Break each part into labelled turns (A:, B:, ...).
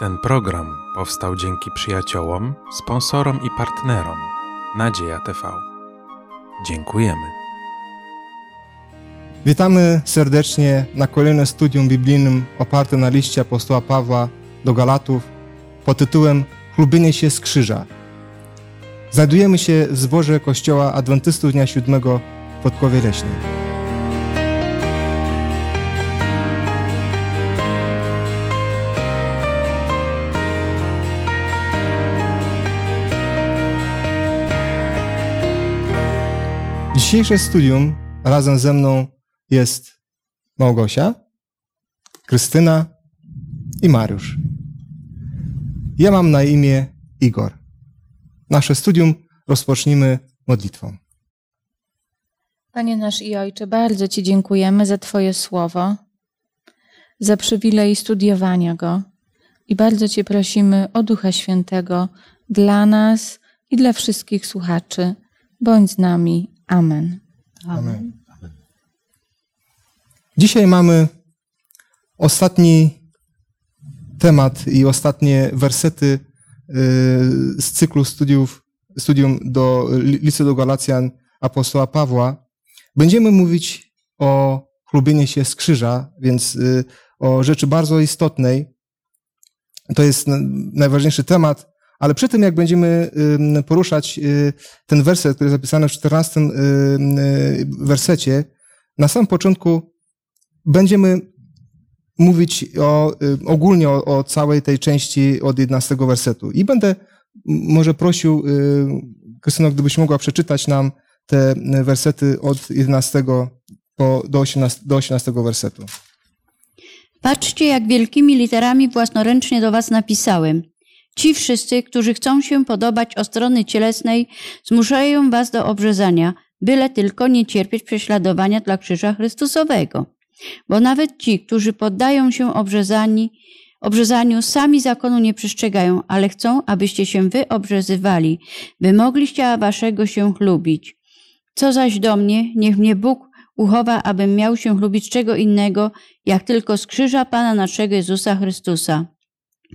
A: Ten program powstał dzięki przyjaciołom, sponsorom i partnerom Nadzieja TV. Dziękujemy.
B: Witamy serdecznie na kolejnym studium biblijnym opartym na liście apostoła Pawła do Galatów pod tytułem Chlubienie się z krzyża. Znajdujemy się w zborze Kościoła Adwentystów Dnia Siódmego w Podkowie Leśnej. Dzisiejsze studium razem ze mną jest Małgosia, Krystyna i Mariusz. Ja mam na imię Igor. Nasze studium rozpocznijmy modlitwą.
C: Panie nasz i Ojcze, bardzo Ci dziękujemy za Twoje słowo, za przywilej studiowania go i bardzo Cię prosimy o Ducha Świętego dla nas i dla wszystkich słuchaczy. Bądź z nami. Amen.
B: Amen. Dzisiaj mamy ostatni temat i ostatnie wersety y, z cyklu studiów, studium do listu do Galacjan apostoła Pawła. Będziemy mówić o chlubienie się z krzyża, więc y, o rzeczy bardzo istotnej. To jest najważniejszy temat, ale przy tym, jak będziemy poruszać y, ten werset, który jest zapisany w 14 wersecie, na samym początku będziemy mówić o, ogólnie o, o całej tej części od 11 wersetu. I będę może prosił, Krystyno, gdybyś mogła przeczytać nam te wersety od 11 po, do, 18, do 18 wersetu.
D: Patrzcie, jak wielkimi literami własnoręcznie do was napisałem. Ci wszyscy, którzy chcą się podobać o strony cielesnej, zmuszają was do obrzezania, byle tylko nie cierpieć prześladowania dla krzyża Chrystusowego. Bo nawet ci, którzy poddają się obrzezani, obrzezaniu, sami zakonu nie przestrzegają, ale chcą, abyście się wy obrzezywali, by mogli z ciała waszego się chlubić. Co zaś do mnie, niech mnie Bóg uchowa, abym miał się chlubić czego innego, jak tylko z krzyża Pana naszego Jezusa Chrystusa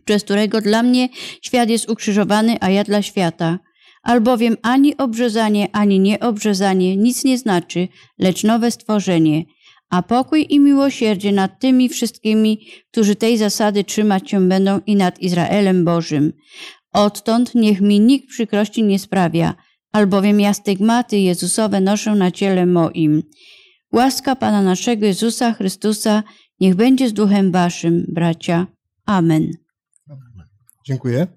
D: przez którego dla mnie świat jest ukrzyżowany, a ja dla świata. Albowiem ani obrzezanie, ani nieobrzezanie nic nie znaczy, lecz nowe stworzenie. A pokój i miłosierdzie nad tymi wszystkimi, którzy tej zasady trzymać się będą i nad Izraelem Bożym. Odtąd niech mi nikt przykrości nie sprawia, albowiem ja stygmaty Jezusowe noszę na ciele moim. Łaska Pana naszego Jezusa Chrystusa niech będzie z duchem waszym, bracia. Amen.
B: Dziękuję.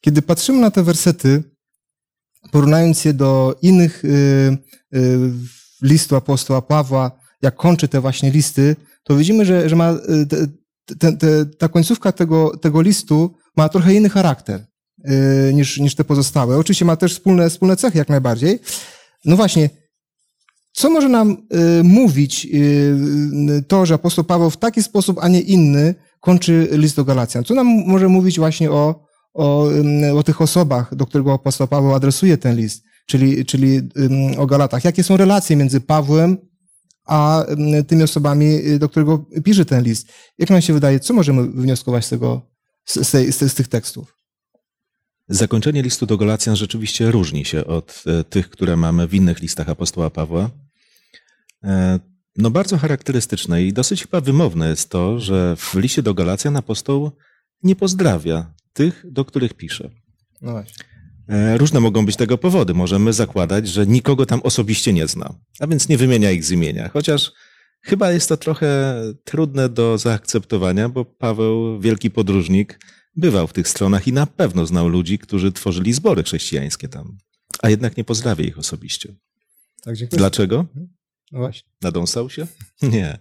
B: Kiedy patrzymy na te wersety, porównując je do innych y, y, listu apostoła Pawła, jak kończy te właśnie listy, to widzimy, że, że ma y, te, te, te, ta końcówka tego, tego listu ma trochę inny charakter niż, niż te pozostałe. Oczywiście ma też wspólne, wspólne cechy jak najbardziej. No właśnie, co może nam mówić to, że apostoł Paweł w taki sposób, a nie inny kończy list do Galacjan. Co nam może mówić właśnie o, o, o tych osobach, do którego apostoł Paweł adresuje ten list, czyli, czyli o Galatach? Jakie są relacje między Pawłem a tymi osobami, do którego pisze ten list? Jak nam się wydaje, co możemy wnioskować z, tego, z, z, z tych tekstów?
E: Zakończenie listu do Galacjan rzeczywiście różni się od e, tych, które mamy w innych listach apostoła Pawła. No bardzo charakterystyczne i dosyć chyba wymowne jest to, że w liście do Galacjan apostoł nie pozdrawia tych, do których pisze. No właśnie. E, różne mogą być tego powody. Możemy zakładać, że nikogo tam osobiście nie zna, a więc nie wymienia ich z imienia. Chociaż chyba jest to trochę trudne do zaakceptowania, bo Paweł, wielki podróżnik, bywał w tych stronach i na pewno znał ludzi, którzy tworzyli zbory chrześcijańskie tam, a jednak nie pozdrawia ich osobiście. Tak, Dlaczego? No właśnie. Nadąsał się? Nie,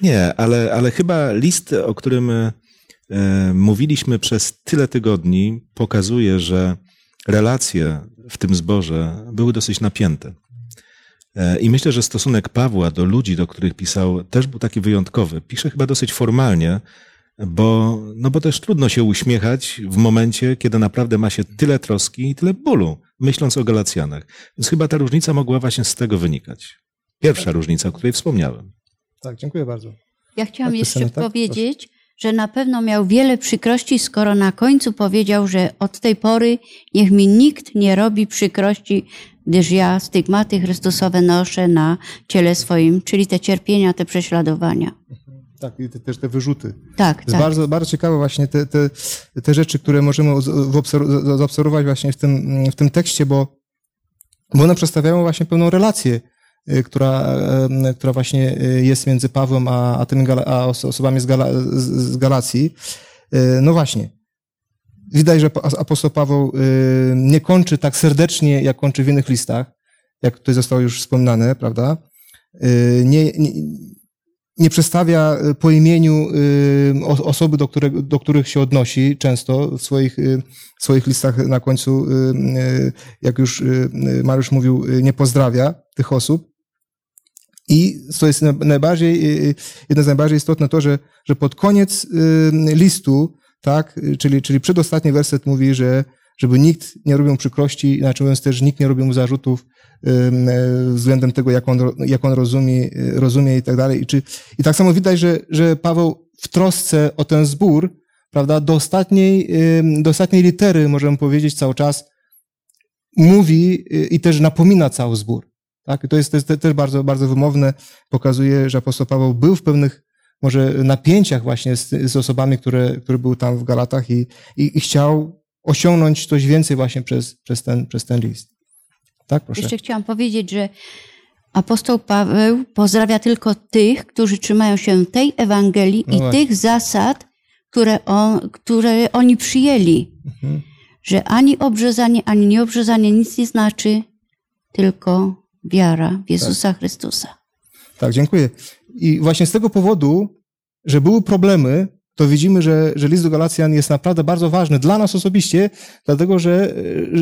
E: nie, ale, ale chyba list, o którym e, mówiliśmy przez tyle tygodni, pokazuje, że relacje w tym zborze były dosyć napięte. E, I myślę, że stosunek Pawła do ludzi, do których pisał, też był taki wyjątkowy. Pisze chyba dosyć formalnie, bo, no bo też trudno się uśmiechać w momencie, kiedy naprawdę ma się tyle troski i tyle bólu, myśląc o Galacjanach. Więc chyba ta różnica mogła właśnie z tego wynikać. Pierwsza różnica, o której wspomniałem.
B: Tak, dziękuję bardzo.
D: Ja chciałam tak, jeszcze tak? powiedzieć, że na pewno miał wiele przykrości, skoro na końcu powiedział, że od tej pory niech mi nikt nie robi przykrości, gdyż ja stygmaty Chrystusowe noszę na ciele swoim, czyli te cierpienia, te prześladowania.
B: Tak, i te, też te wyrzuty.
D: Tak,
B: To jest
D: tak.
B: bardzo, bardzo ciekawe właśnie te, te, te rzeczy, które możemy zaobserwować właśnie w tym, w tym tekście, bo, bo one przedstawiają właśnie pewną relację, która, em, która właśnie y, jest między Pawłem a, a, tymi a os- osobami z, Gala, z, Galacji. Y, No właśnie. Widać, że apostoł Paweł y, nie kończy tak serdecznie, jak kończy w innych listach, jak tutaj zostało już wspomniane, prawda? Y, Nie, nie, nie przedstawia y, po imieniu y, osoby, do, którego, do których się odnosi często w swoich, y, w swoich listach na końcu, y, y, jak już y, y, Mariusz mówił, y, nie pozdrawia tych osób. I co jest na- najbardziej, y, y, jedno z najbardziej istotne to, że, że pod koniec y, listu, tak, czyli, czyli przedostatni werset mówi, że żeby nikt nie robił przykrości, inaczej mówiąc też nikt nie robił mu zarzutów e, względem tego, jak on, jak on rozumie, rozumie i tak dalej. I, czy, I tak samo widać, że, że Paweł w trosce o ten zbór, prawda, do ostatniej, do ostatniej litery, możemy powiedzieć, cały czas mówi i też napomina cały zbór. Tak? To jest, to jest te- też bardzo, bardzo wymowne, pokazuje, że apostoł Paweł był w pewnych może napięciach właśnie z, z osobami, które, które były tam w Galatach i, i, i chciał osiągnąć coś więcej właśnie przez, przez, ten, przez ten list. Tak, proszę.
D: Jeszcze chciałam powiedzieć, że apostoł Paweł pozdrawia tylko tych, którzy trzymają się tej Ewangelii
B: No
D: i
B: właśnie.
D: tych zasad, które, on, które oni przyjęli.
B: Mhm.
D: Że ani obrzezanie, ani nieobrzezanie nic nie znaczy, tylko wiara w Jezusa Chrystusa.
B: Tak, dziękuję. I właśnie z tego powodu, że były problemy, to widzimy, że, że list do Galacjan jest naprawdę bardzo ważny dla nas osobiście, dlatego że,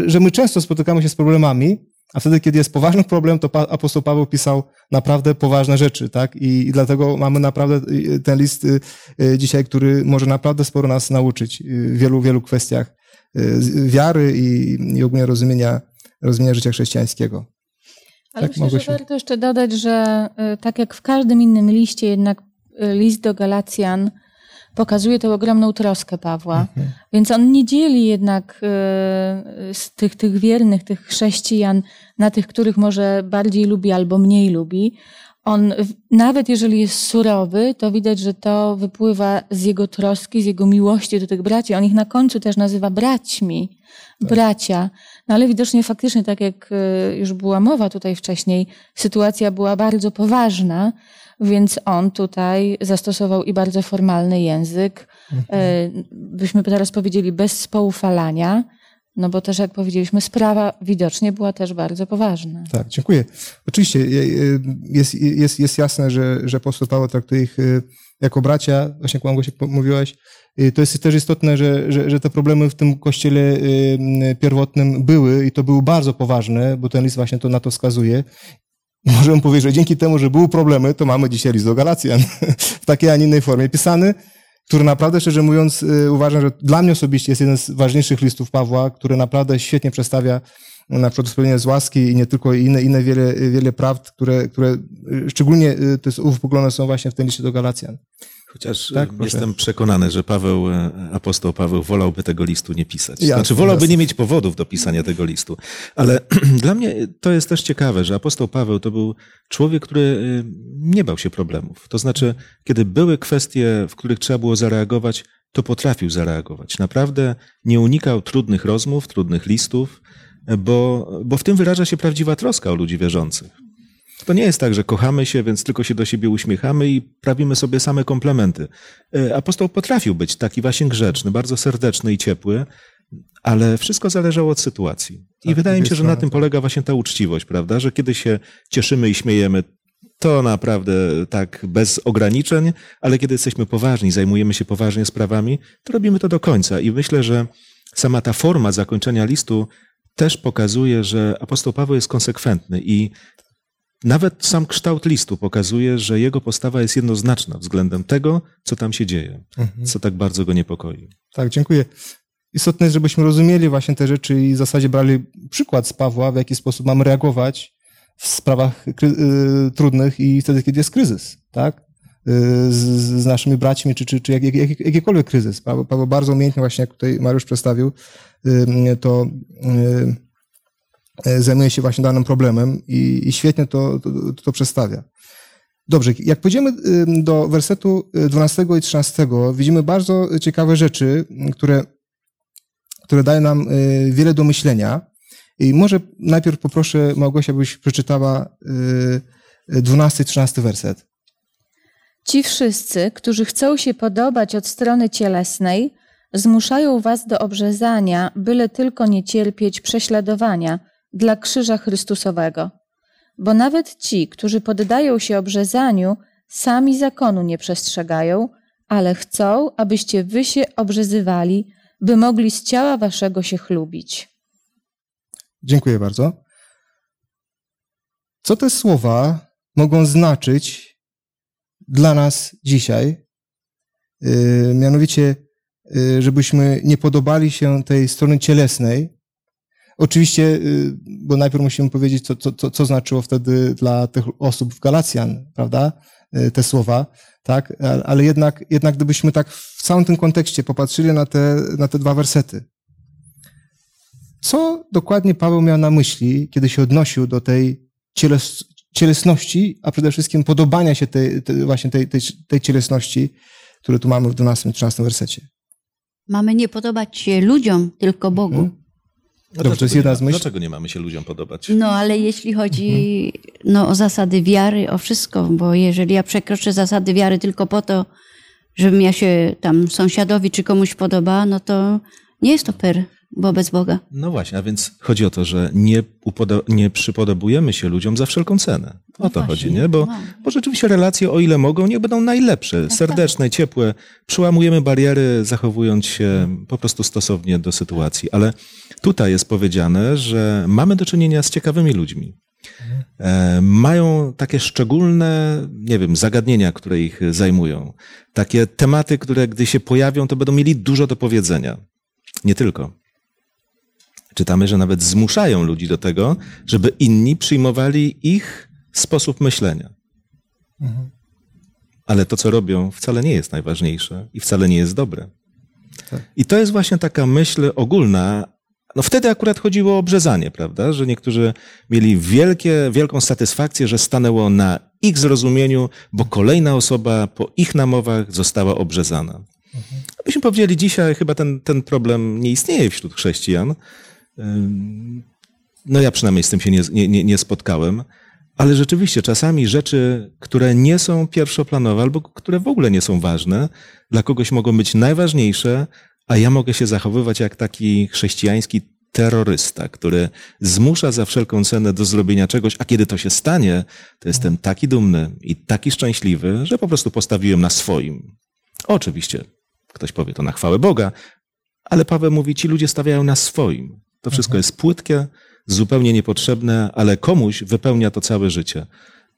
B: że- my często spotykamy się z problemami, a wtedy, kiedy jest poważny problem, to apostoł Paweł pisał naprawdę poważne rzeczy, tak? I, I dlatego mamy naprawdę y, ten list y, y, dzisiaj, który może naprawdę sporo nas nauczyć w wielu, wielu kwestiach wiary i, i ogólnie rozumienia, rozumienia życia chrześcijańskiego.
C: Ale
B: Tak,
C: myślę, że
B: Małgosiu?
C: warto jeszcze dodać, że y, tak jak w każdym innym liście, jednak y, list do Galacjan pokazuje tę ogromną troskę Pawła.
B: Mhm.
C: Więc on nie dzieli jednak y, z tych, tych wiernych, tych chrześcijan na tych, których może bardziej lubi albo mniej lubi. On, nawet jeżeli jest surowy, to widać, że to wypływa z jego troski, z jego miłości do tych braci. On ich na końcu też nazywa braćmi, bracia. No ale widocznie faktycznie, tak jak y, już była mowa tutaj wcześniej, sytuacja była bardzo poważna, więc on tutaj zastosował i bardzo formalny język, y, byśmy teraz powiedzieli bez spoufalania, no bo też jak powiedzieliśmy, sprawa widocznie była też bardzo poważna.
B: Tak, dziękuję. Oczywiście je- je- jest, jest, jest jasne, że, że apostoł Paweł traktuje ich y, jako bracia, właśnie jak po- mówiłaś. Y, To jest też istotne, że, że, że te problemy w tym kościele y, pierwotnym były i to były bardzo poważne, bo ten list właśnie to na to wskazuje. Możemy powiedzieć, że dzięki temu, że były problemy, to mamy dzisiaj list do Galacjan w takiej, a nie innej formie pisany, który naprawdę, szczerze mówiąc, y, uważam, że dla mnie osobiście jest jeden z ważniejszych listów Pawła, który naprawdę świetnie przedstawia na przykład spełnienie z łaski i nie tylko inne, inne wiele, wiele prawd, które, które y, szczególnie y, to jest uwypuklone są właśnie w tym liście do Galacjan.
E: Chociaż
B: Tak,
E: tak, jestem przekonany, że Paweł, e, apostoł Paweł wolałby tego listu nie pisać.
B: Jasne,
E: znaczy wolałby nie mieć powodów do pisania tego listu. Ale dla mnie to jest też ciekawe, że apostoł Paweł to był człowiek, który e, nie bał się problemów. To znaczy, kiedy były kwestie, w których trzeba było zareagować, to potrafił zareagować. Naprawdę nie unikał trudnych rozmów, trudnych listów, e, bo, bo w tym wyraża się prawdziwa troska o ludzi wierzących. To nie jest tak, że kochamy się, więc tylko się do siebie uśmiechamy i prawimy sobie same komplementy. E, Apostoł potrafił być taki właśnie grzeczny, bardzo serdeczny i ciepły, ale wszystko zależało od sytuacji. I
B: Tak,
E: wydaje mi się, że na
B: strona,
E: tym
B: tak.
E: polega właśnie ta uczciwość, prawda? Że kiedy się cieszymy i śmiejemy, to naprawdę tak bez ograniczeń, ale kiedy jesteśmy poważni, zajmujemy się poważnie sprawami, to robimy to do końca. I myślę, że sama ta forma zakończenia listu też pokazuje, że apostoł Paweł jest konsekwentny i nawet sam kształt listu pokazuje, że jego postawa jest jednoznaczna względem tego, co tam się dzieje, co tak bardzo go niepokoi.
B: Tak, dziękuję. Istotne jest, żebyśmy rozumieli właśnie te rzeczy i w zasadzie brali przykład z Pawła, w jaki sposób mamy reagować w sprawach y, trudnych i wtedy, kiedy jest kryzys, tak? z, z naszymi braćmi, czy, czy, czy jak, jak, jakikolwiek kryzys. Paweł, Paweł bardzo umiejętnie, właśnie jak tutaj Mariusz przedstawił, to zajmuje się właśnie danym problemem i, i świetnie to, to, to przedstawia. Dobrze, jak pójdziemy do wersetu 12 i 13, widzimy bardzo ciekawe rzeczy, które, które dają nam wiele do myślenia. I może najpierw poproszę Małgosia, byś przeczytała 12 i 13 werset.
C: Ci wszyscy, którzy chcą się podobać od strony cielesnej, zmuszają was do obrzezania, byle tylko nie cierpieć prześladowania dla krzyża Chrystusowego. Bo nawet ci, którzy poddają się obrzezaniu, sami zakonu nie przestrzegają, ale chcą, abyście wy się obrzezywali, by mogli z ciała waszego się chlubić.
B: Dziękuję bardzo. Co te słowa mogą znaczyć dla nas dzisiaj? Yy, mianowicie, yy, żebyśmy nie podobali się tej strony cielesnej. Oczywiście, yy, bo najpierw musimy powiedzieć, co, co, co znaczyło wtedy dla tych osób w Galacjan, prawda? Yy, te słowa, tak? Ale jednak, jednak gdybyśmy tak w całym tym kontekście popatrzyli na te, na te dwa wersety. Co dokładnie Paweł miał na myśli, kiedy się odnosił do tej cieles, cielesności, a przede wszystkim podobania się tej, tej właśnie tej, tej, tej cielesności, które tu mamy w 12-13 wersecie?
D: Mamy nie podobać się ludziom, tylko Bogu. Hmm.
B: No Dobrze, to jest jedna z myśli.
E: Dlaczego nie mamy się ludziom podobać?
D: No, ale jeśli chodzi mhm. no, o zasady wiary, o wszystko, bo jeżeli ja przekroczę zasady wiary tylko po to, żebym ja się tam sąsiadowi czy komuś podobała, no to nie jest to per wobec Boga.
E: No właśnie, a więc chodzi o to, że nie, nie przypodobujemy się ludziom za wszelką cenę. O no to właśnie. chodzi, nie? Bo, no. bo rzeczywiście relacje, o ile mogą, niech będą najlepsze, tak, serdeczne, tak. ciepłe. Przełamujemy bariery, zachowując się po prostu stosownie do sytuacji. Ale tutaj jest powiedziane, że mamy do czynienia z ciekawymi ludźmi. E, mają takie szczególne, nie wiem, zagadnienia, które ich zajmują. Takie tematy, które gdy się pojawią, to będą mieli dużo do powiedzenia. Nie tylko. Czytamy, że nawet zmuszają ludzi do tego, żeby inni przyjmowali ich sposób myślenia. Mhm. Ale to, co robią, wcale nie jest najważniejsze i wcale nie jest dobre. Tak. I to jest właśnie taka myśl ogólna. No wtedy akurat chodziło o obrzezanie, prawda? Że niektórzy mieli wielkie, wielką satysfakcję, że stanęło na ich zrozumieniu, bo kolejna osoba po ich namowach została obrzezana. Mhm. Byśmy powiedzieli dzisiaj, chyba ten, ten problem nie istnieje wśród chrześcijan, no ja przynajmniej z tym się nie, nie, nie spotkałem, ale rzeczywiście czasami rzeczy, które nie są pierwszoplanowe albo które w ogóle nie są ważne, dla kogoś mogą być najważniejsze, a ja mogę się zachowywać jak taki chrześcijański terrorysta, który zmusza za wszelką cenę do zrobienia czegoś, a kiedy to się stanie, to jestem taki dumny i taki szczęśliwy, że po prostu postawiłem na swoim. Oczywiście, ktoś powie to na chwałę Boga, ale Paweł mówi, ci ludzie stawiają na swoim. To wszystko mhm. jest płytkie, zupełnie niepotrzebne, ale komuś wypełnia to całe życie.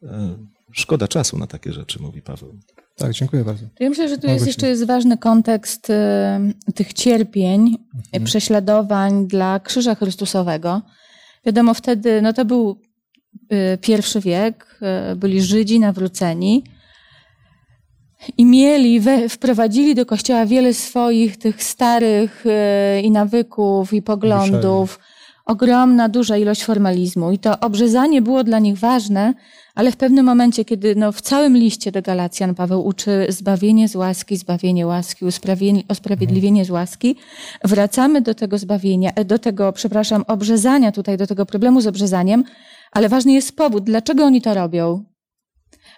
E: E, szkoda czasu na takie rzeczy, mówi Paweł.
B: Tak, dziękuję bardzo.
C: Ja myślę, że tu jest jeszcze jest ważny kontekst y, tych cierpień, mhm. prześladowań dla Krzyża Chrystusowego. Wiadomo, wtedy no to był y, pierwszy wiek, y, byli Żydzi nawróceni i mieli, we, wprowadzili do kościoła wiele swoich tych starych e, i nawyków, i poglądów. Ogromna, duża ilość formalizmu. I to obrzezanie było dla nich ważne, ale w pewnym momencie, kiedy no, w całym liście do Galacjan Paweł uczy zbawienie z łaski, zbawienie łaski, usprawiedliwienie z łaski, wracamy do tego zbawienia, e, do tego, przepraszam, obrzezania tutaj, do tego problemu z obrzezaniem, ale ważny jest powód, dlaczego oni to robią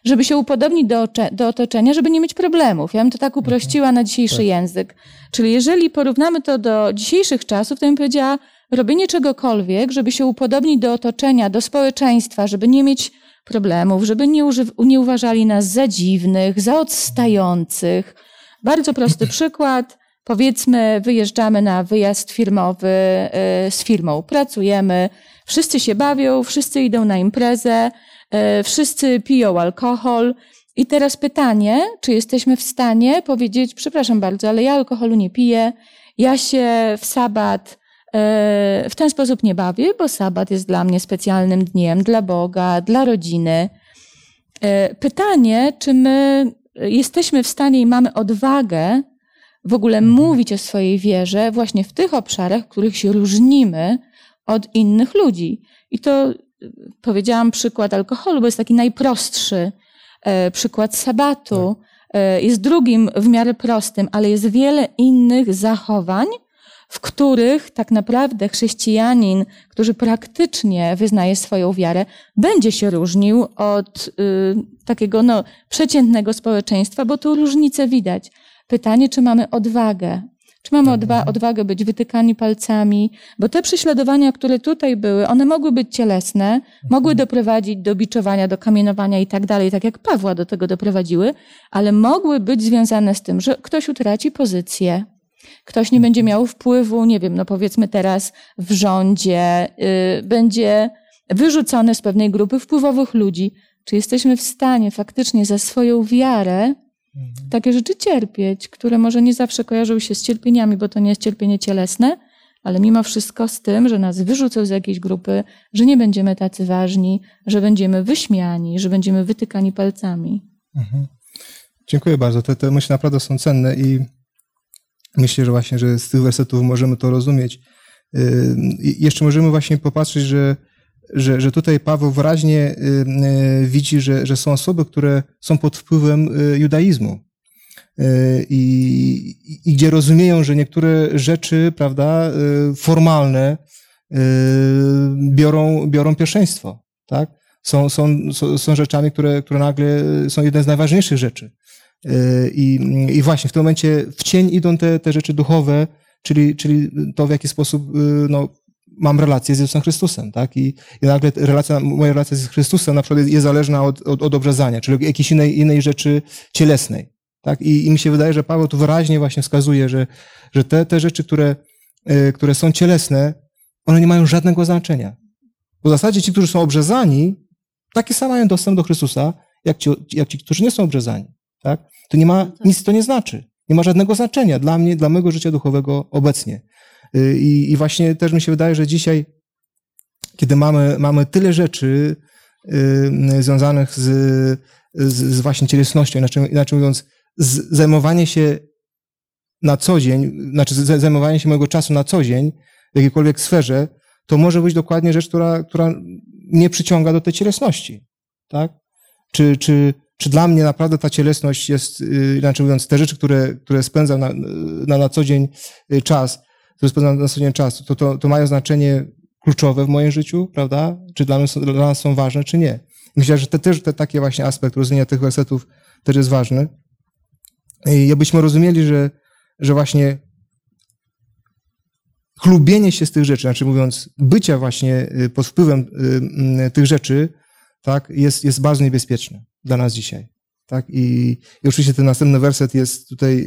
C: żeby się upodobnić do, do otoczenia, żeby nie mieć problemów. Ja bym to tak uprościła na dzisiejszy tak. język. Czyli jeżeli porównamy to do dzisiejszych czasów, to bym powiedziała, robienie czegokolwiek, żeby się upodobnić do otoczenia, do społeczeństwa, żeby nie mieć problemów, żeby nie, nie uważali nas za dziwnych, za odstających. Bardzo prosty przykład. Powiedzmy, wyjeżdżamy na wyjazd firmowy y, z firmą, pracujemy, wszyscy się bawią, wszyscy idą na imprezę, wszyscy piją alkohol. I teraz pytanie, czy jesteśmy w stanie powiedzieć, przepraszam bardzo, ale ja alkoholu nie piję, ja się w sabat e, w ten sposób nie bawię, bo sabat jest dla mnie specjalnym dniem, dla Boga, dla rodziny. E, pytanie, czy my jesteśmy w stanie i mamy odwagę w ogóle
B: Mhm.
C: mówić o swojej wierze właśnie w tych obszarach, w których się różnimy od innych ludzi. I to powiedziałam przykład alkoholu, bo jest taki najprostszy. E, Przykład sabatu e, jest drugim w miarę prostym, ale jest wiele innych zachowań, w których tak naprawdę chrześcijanin, który praktycznie wyznaje swoją wiarę, będzie się różnił od y, takiego no, przeciętnego społeczeństwa, bo tu różnicę widać. Pytanie, czy mamy odwagę? Czy mamy odwa- odwagę być wytykani palcami? Bo te prześladowania, które tutaj były, one mogły być cielesne, mogły doprowadzić do biczowania, do kamienowania i tak dalej, tak jak Pawła do tego doprowadziły, ale mogły być związane z tym, że ktoś utraci pozycję, ktoś nie będzie miał wpływu, nie wiem, no powiedzmy teraz w rządzie, y, będzie wyrzucony z pewnej grupy wpływowych ludzi. Czy jesteśmy w stanie faktycznie za swoją wiarę takie rzeczy cierpieć, które może nie zawsze kojarzą się z cierpieniami, bo to nie jest cierpienie cielesne, ale mimo wszystko z tym, że nas wyrzucą z jakiejś grupy, że nie będziemy tacy ważni, że będziemy wyśmiani, że będziemy wytykani palcami.
B: Mhm. Dziękuję bardzo. Te, te myśli naprawdę są cenne i myślę, że właśnie, że z tych wersetów możemy to rozumieć. Yy, Jeszcze możemy właśnie popatrzeć, że, że, że tutaj Paweł wyraźnie yy, yy, widzi, że, że są osoby, które są pod wpływem yy, judaizmu. I, i- gdzie rozumieją, że niektóre rzeczy, prawda, formalne biorą, biorą pierwszeństwo, tak? Są, są, są, rzeczami, które, które nagle są jedne z najważniejszych rzeczy. I, I właśnie w tym momencie w cień idą te, te rzeczy duchowe, czyli, czyli to, w jaki sposób no, mam relację z Jezusem Chrystusem, tak? I, i nagle relacja, moja relacja z Chrystusem na przykład jest, jest zależna od, od, od obrzezania, czyli jakiejś innej, innej rzeczy cielesnej, tak? I, I mi się wydaje, że Paweł tu wyraźnie właśnie wskazuje, że, że te, te rzeczy, które, yy, które są cielesne, one nie mają żadnego znaczenia. Bo w zasadzie ci, którzy są obrzezani, taki sam mają dostęp do Chrystusa, jak ci, jak ci którzy nie są obrzezani. Tak? To nie ma, nic to nie znaczy. Nie ma żadnego znaczenia dla mnie, dla mojego życia duchowego obecnie. Y, I, i właśnie też mi się wydaje, że dzisiaj, kiedy mamy, mamy tyle rzeczy y, związanych z, z, z właśnie cielesnością, inaczej, inaczej mówiąc, z zajmowanie się na co dzień, znaczy zajmowanie się mojego czasu na co dzień w jakiejkolwiek sferze, to może być dokładnie rzecz, która, która mnie przyciąga do tej cielesności. Tak? Czy, czy, czy dla mnie naprawdę ta cielesność jest, y, inaczej mówiąc, te rzeczy, które, które spędzam na, na, na co dzień czas, które spędzam na co dzień czas, to, to, to mają znaczenie kluczowe w moim życiu, prawda? Czy dla są- dla nas są ważne, czy nie. Myślę, że te, też te, taki właśnie aspekt rozumienia tych wersetów też jest ważny. I abyśmy rozumieli, że, że właśnie chlubienie się z tych rzeczy, znaczy mówiąc, bycia właśnie y, pod wpływem y, tych rzeczy, tak, jest, jest bardzo niebezpieczne dla nas dzisiaj. Tak? I, I oczywiście ten następny werset jest tutaj,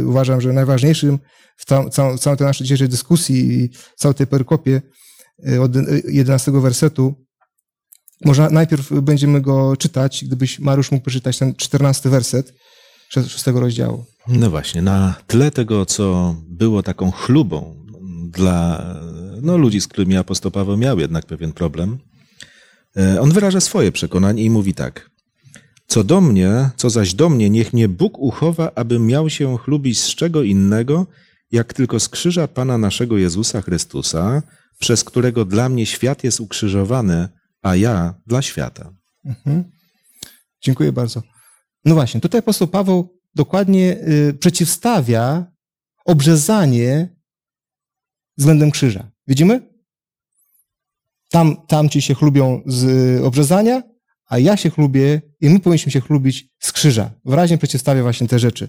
B: y, uważam, że najważniejszym w cał, cał, całej tej naszej dzisiejszej dyskusji i całej tej perykopie y, od y, 11 wersetu. Może najpierw będziemy go czytać, gdybyś Mariusz mógł przeczytać ten 14 werset szóstego rozdziału.
E: No właśnie, na tle tego, co było taką chlubą dla no, ludzi, z którymi apostoł Paweł miał jednak pewien problem, e, on wyraża swoje przekonanie i mówi tak. Co do mnie, co zaś do mnie, niech mnie Bóg uchowa, abym miał się chlubić z czego innego, jak tylko z krzyża Pana naszego Jezusa Chrystusa, przez którego dla mnie świat jest ukrzyżowany, a ja dla świata.
B: Mhm. Dziękuję bardzo. No właśnie, tutaj apostoł Paweł dokładnie y, przeciwstawia obrzezanie względem krzyża. Widzimy? Tam, tam ci się chlubią z y, obrzezania, a ja się chlubię i my powinniśmy się chlubić z krzyża. Wyraźnie przeciwstawia właśnie te rzeczy.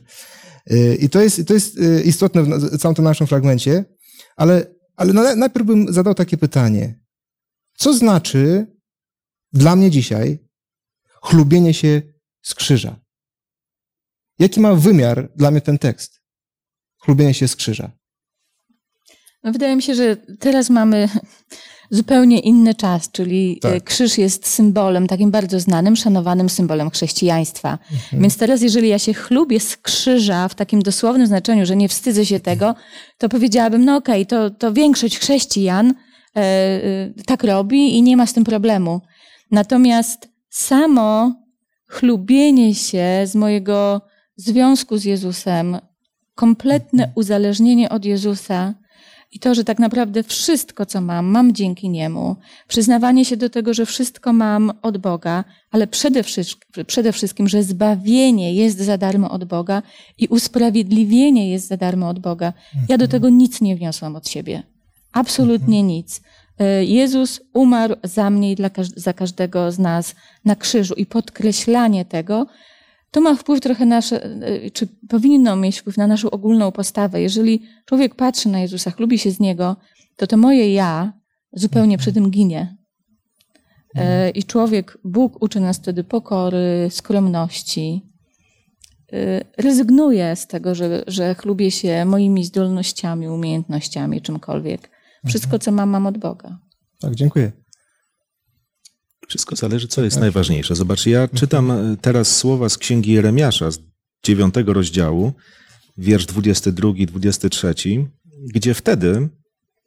B: Y, I to jest, to jest y, istotne w całym tym naszym fragmencie, ale, ale na- najpierw bym zadał takie pytanie. Co znaczy dla mnie dzisiaj chlubienie się z krzyża? Jaki ma wymiar dla mnie ten tekst? Chlubienie się z krzyża.
C: No, wydaje mi się, że teraz mamy zupełnie inny czas, czyli
B: Tak.
C: e, krzyż jest symbolem, takim bardzo znanym, szanowanym symbolem chrześcijaństwa.
B: Mhm.
C: Więc teraz, jeżeli ja się chlubię z krzyża w takim dosłownym znaczeniu, że nie wstydzę się tego, to powiedziałabym, no okej, to, to większość chrześcijan e, e, tak robi i nie ma z tym problemu. Natomiast samo chlubienie się z mojego związku z Jezusem, kompletne uzależnienie od Jezusa i to, że tak naprawdę wszystko, co mam, mam dzięki Niemu, przyznawanie się do tego, że wszystko mam od Boga, ale przede wszystkim, przede wszystkim, że zbawienie jest za darmo od Boga i usprawiedliwienie jest za darmo od Boga. Ja do tego nic nie wniosłam od siebie. Absolutnie nic. E, Jezus umarł za mnie i dla, za każdego z nas na krzyżu i podkreślanie tego, to ma wpływ trochę nasze, e, czy powinno mieć wpływ na naszą ogólną postawę. Jeżeli człowiek patrzy na Jezusa, lubi się z Niego, to to moje ja zupełnie przy tym ginie. E, I człowiek, Bóg uczy nas wtedy pokory, skromności. Rezygnuje z tego, że, że chlubię się moimi zdolnościami, umiejętnościami, czymkolwiek. Wszystko, co mam, mam od Boga.
B: Tak, dziękuję.
E: Wszystko zależy, co jest najważniejsze. Zobacz, ja czytam e, teraz słowa z księgi Jeremiasza, z dziewiątego rozdziału, wiersz 22, 23, gdzie wtedy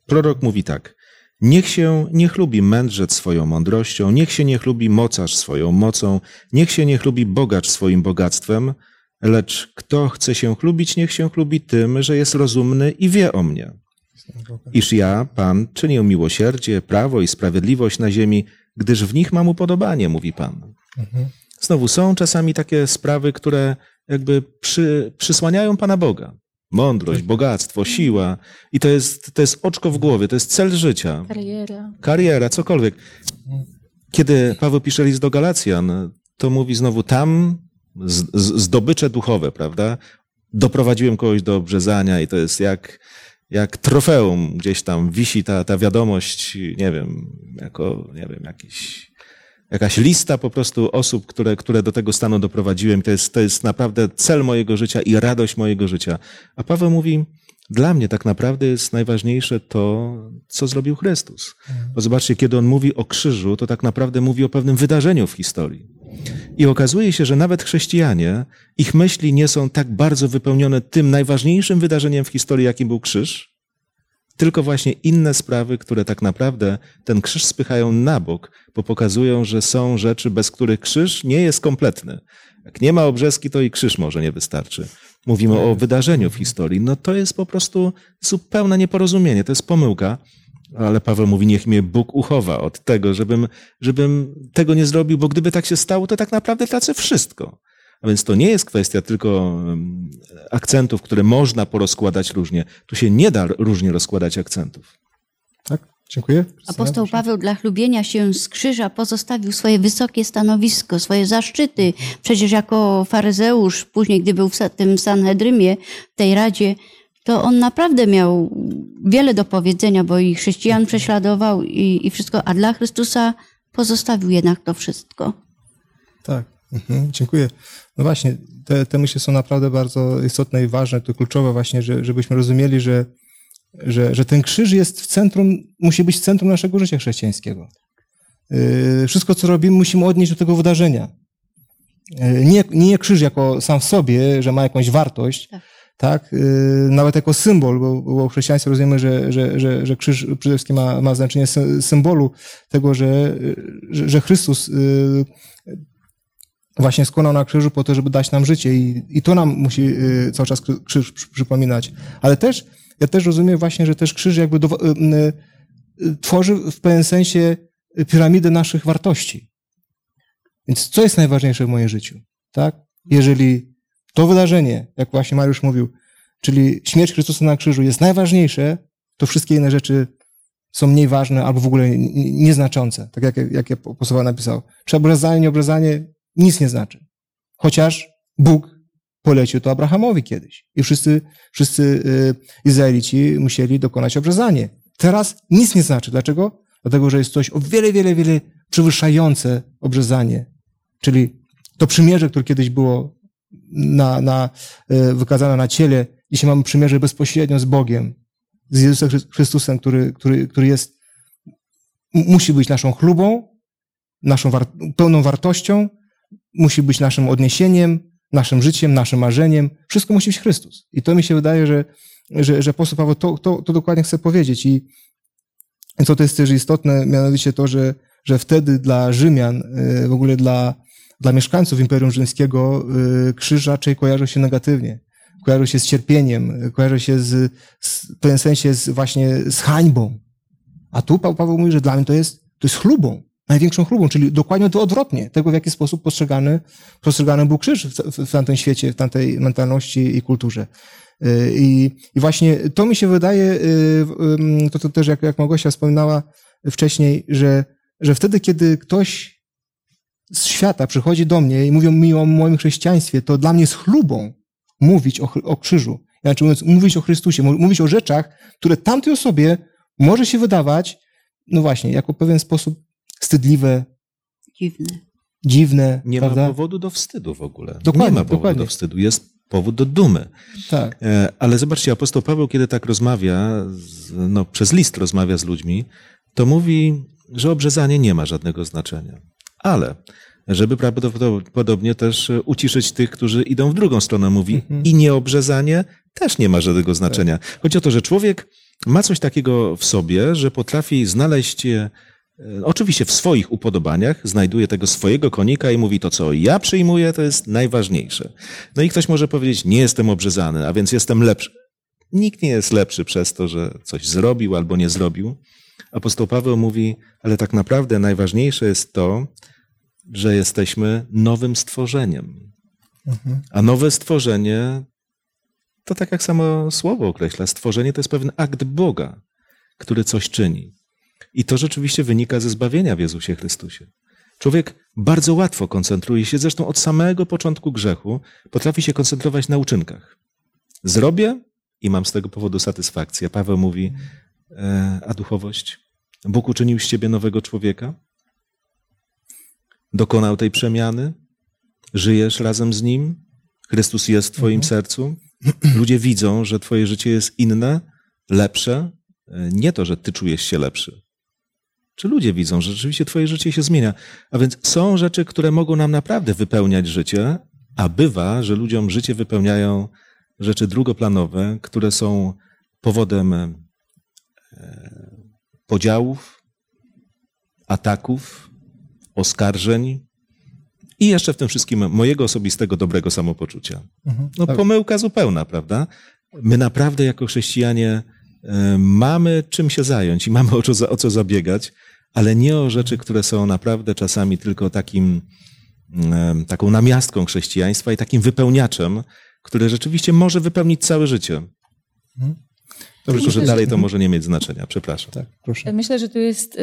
E: prorok mówi tak. Niech się nie chlubi mędrzec swoją mądrością, niech się nie chlubi mocarz swoją mocą, niech się nie chlubi bogacz swoim bogactwem, lecz kto chce się chlubić, niech się chlubi tym, że jest rozumny i wie o mnie. Iż ja, Pan, czynię miłosierdzie, prawo i sprawiedliwość na ziemi, gdyż w nich mam upodobanie, mówi Pan. Znowu są czasami takie sprawy, które jakby przy, przysłaniają Pana Boga. Mądrość, bogactwo, siła. I to jest, to jest oczko w głowie, to jest cel życia.
C: Kariera.
E: Kariera, cokolwiek. Kiedy Paweł pisze list do Galacjan, to mówi znowu tam z, z, zdobycze duchowe, prawda? Doprowadziłem kogoś do obrzezania i to jest jak, jak trofeum gdzieś tam wisi ta, ta wiadomość, nie wiem, jako, nie wiem, jakiś, jakaś lista po prostu osób, które, które do tego stanu doprowadziłem. To jest, to jest naprawdę cel mojego życia i radość mojego życia. A Paweł mówi, dla mnie tak naprawdę jest najważniejsze to, co zrobił Chrystus. Bo zobaczcie, kiedy on mówi o krzyżu, to tak naprawdę mówi o pewnym wydarzeniu w historii. I okazuje się, że nawet chrześcijanie, ich myśli nie są tak bardzo wypełnione tym najważniejszym wydarzeniem w historii, jakim był krzyż, tylko właśnie inne sprawy, które tak naprawdę ten krzyż spychają na bok, bo pokazują, że są rzeczy, bez których krzyż nie jest kompletny. Jak nie ma obrzeski, to i krzyż może nie wystarczy. Mówimy o wydarzeniu w historii. No to jest po prostu zupełne nieporozumienie, to jest pomyłka. Ale Paweł mówi, niech mnie Bóg uchowa od tego, żebym, żebym tego nie zrobił, bo gdyby tak się stało, to tak naprawdę tracę wszystko. A więc to nie jest kwestia tylko akcentów, które można porozkładać różnie. Tu się nie da różnie rozkładać akcentów.
B: Tak, dziękuję.
D: Apostoł Paweł dla chlubienia się z krzyża pozostawił swoje wysokie stanowisko, swoje zaszczyty. Przecież jako faryzeusz, później gdy był w tym Sanhedrymie, w tej radzie, to on naprawdę miał wiele do powiedzenia, bo i chrześcijan prześladował i, i wszystko, a dla Chrystusa pozostawił jednak to wszystko.
B: Tak, mhm, dziękuję. No właśnie, te, te myśli są naprawdę bardzo istotne i ważne, to kluczowe właśnie, że, żebyśmy rozumieli, że, że, że ten krzyż jest w centrum, musi być w centrum naszego życia chrześcijańskiego. Yy, wszystko, co robimy, musimy odnieść do tego wydarzenia. Yy, nie, nie krzyż jako sam w sobie, że ma jakąś wartość, tak tak? Nawet jako symbol, bo, bo w chrześcijaństwie rozumiemy, że, że, że, że krzyż przede wszystkim ma, ma znaczenie symbolu tego, że, że Chrystus właśnie skonał na krzyżu po to, żeby dać nam życie i, i to nam musi cały czas krzyż przypominać. Ale też, ja też rozumiem właśnie, że też krzyż jakby do, tworzy w pewnym sensie piramidę naszych wartości. Więc co jest najważniejsze w moim życiu? Tak? Jeżeli to wydarzenie, jak właśnie Mariusz mówił, czyli śmierć Chrystusa na krzyżu jest najważniejsze, to wszystkie inne rzeczy są mniej ważne albo w ogóle nieznaczące. Tak jak, jak apostoł napisał. Czy obrazanie, nieobrazanie nic nie znaczy. Chociaż Bóg polecił to Abrahamowi kiedyś. I wszyscy, wszyscy y, Izraelici musieli dokonać obrzezanie. Teraz nic nie znaczy. Dlaczego? Dlatego, że jest coś o wiele, wiele, wiele przewyższające obrzezanie. Czyli to przymierze, które kiedyś było na, na, e, wykazana na ciele. Dzisiaj mamy przymierze bezpośrednio z Bogiem, z Jezusem Chrystusem, który, który, który jest, musi być naszą chlubą, naszą war, pełną wartością, musi być naszym odniesieniem, naszym życiem, naszym marzeniem. Wszystko musi być Chrystus. I to mi się wydaje, że, że, że apostoł Paweł to, to, to dokładnie chce powiedzieć. I co to jest też istotne, mianowicie to, że, że wtedy dla Rzymian, e, w ogóle dla dla mieszkańców Imperium Rzymskiego y, krzyż raczej kojarzy się negatywnie. Kojarzy się z cierpieniem, kojarzy się z, z w pewnym sensie z, właśnie z hańbą. A tu Paweł mówi, że dla mnie to jest, to jest chlubą, największą chlubą, czyli dokładnie to odwrotnie tego, w jaki sposób postrzegany, postrzegany był krzyż w, w, tamtym świecie, w tamtej mentalności i kulturze. Y, I, I właśnie to mi się wydaje, y, y, to, to też jak, jak Małgosia wspominała wcześniej, że, że wtedy, kiedy ktoś z świata przychodzi do mnie i mówią mi o moim chrześcijaństwie, to dla mnie jest chlubą mówić o, o krzyżu. Znaczy mówiąc, mówić o Chrystusie, mówić o rzeczach, które tamtej osobie może się wydawać, no właśnie, jako pewien sposób wstydliwe,
D: Dziwne.
B: dziwne.
E: Nie
B: prawda?
E: ma powodu do wstydu w ogóle.
B: Dokładnie,
E: nie ma powodu
B: dokładnie.
E: do wstydu. Jest powód do dumy.
B: Tak.
E: E, Ale zobaczcie, apostoł Paweł, kiedy tak rozmawia, no, przez list rozmawia z ludźmi, to mówi, że obrzezanie nie ma żadnego znaczenia. Ale, żeby prawdopodobnie też uciszyć tych, którzy idą w drugą stronę, mówi
B: Mhm.
E: i nieobrzezanie też nie ma żadnego znaczenia. Chodzi o to, że człowiek ma coś takiego w sobie, że potrafi znaleźć je, oczywiście w swoich upodobaniach, znajduje tego swojego konika i mówi to, co ja przyjmuję, to jest najważniejsze. No i ktoś może powiedzieć, nie jestem obrzezany, a więc jestem lepszy. Nikt nie jest lepszy przez to, że coś zrobił albo nie zrobił. Apostoł Paweł mówi, ale tak naprawdę najważniejsze jest to, że jesteśmy nowym stworzeniem.
B: Mhm.
E: A nowe stworzenie, to tak jak samo słowo określa, stworzenie to jest pewien akt Boga, który coś czyni. I to rzeczywiście wynika ze zbawienia w Jezusie Chrystusie. Człowiek bardzo łatwo koncentruje się, zresztą od samego początku grzechu, potrafi się koncentrować na uczynkach. Zrobię i mam z tego powodu satysfakcję. Paweł mówi, e, a duchowość? Bóg uczynił z ciebie nowego człowieka? Dokonał tej przemiany? Żyjesz razem z Nim? Chrystus jest w Twoim sercu? Ludzie widzą, że Twoje życie jest inne, lepsze. E, Nie to, że Ty czujesz się lepszy. Czy ludzie widzą, że rzeczywiście Twoje życie się zmienia? A więc są rzeczy, które mogą nam naprawdę wypełniać życie, a bywa, że ludziom życie wypełniają rzeczy drugoplanowe, które są powodem e, podziałów, ataków, oskarżeń i jeszcze w tym wszystkim mojego osobistego dobrego samopoczucia.
B: Mhm.
E: No
B: Tak.
E: pomyłka zupełna, prawda? My naprawdę jako chrześcijanie mamy czym się zająć i mamy o co, o co zabiegać, ale nie o rzeczy, które są naprawdę czasami tylko takim, em, taką namiastką chrześcijaństwa i takim wypełniaczem, które rzeczywiście może wypełnić całe życie. Tylko, że
C: Myślę,
E: dalej to może nie mieć znaczenia. Przepraszam.
B: Tak, proszę.
C: Myślę, że tu jest y,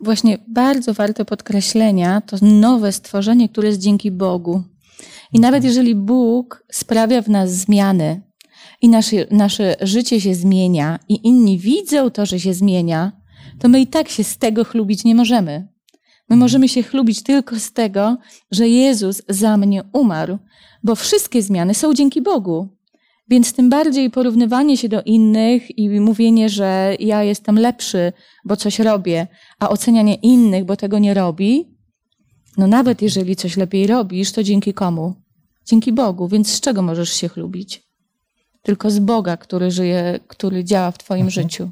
C: właśnie bardzo warte podkreślenia to nowe stworzenie, które jest dzięki Bogu. I nawet jeżeli Bóg sprawia w nas zmiany i nasze, nasze życie się zmienia i inni widzą to, że się zmienia, to my i tak się z tego chlubić nie możemy. My możemy się chlubić tylko z tego, że Jezus za mnie umarł, bo wszystkie zmiany są dzięki Bogu. Więc tym bardziej porównywanie się do innych i mówienie, że ja jestem lepszy, bo coś robię, a ocenianie innych, bo tego nie robi, no nawet jeżeli coś lepiej robisz, to dzięki komu? Dzięki Bogu, więc z czego możesz się chlubić? Tylko z Boga, który żyje, który działa w Twoim życiu.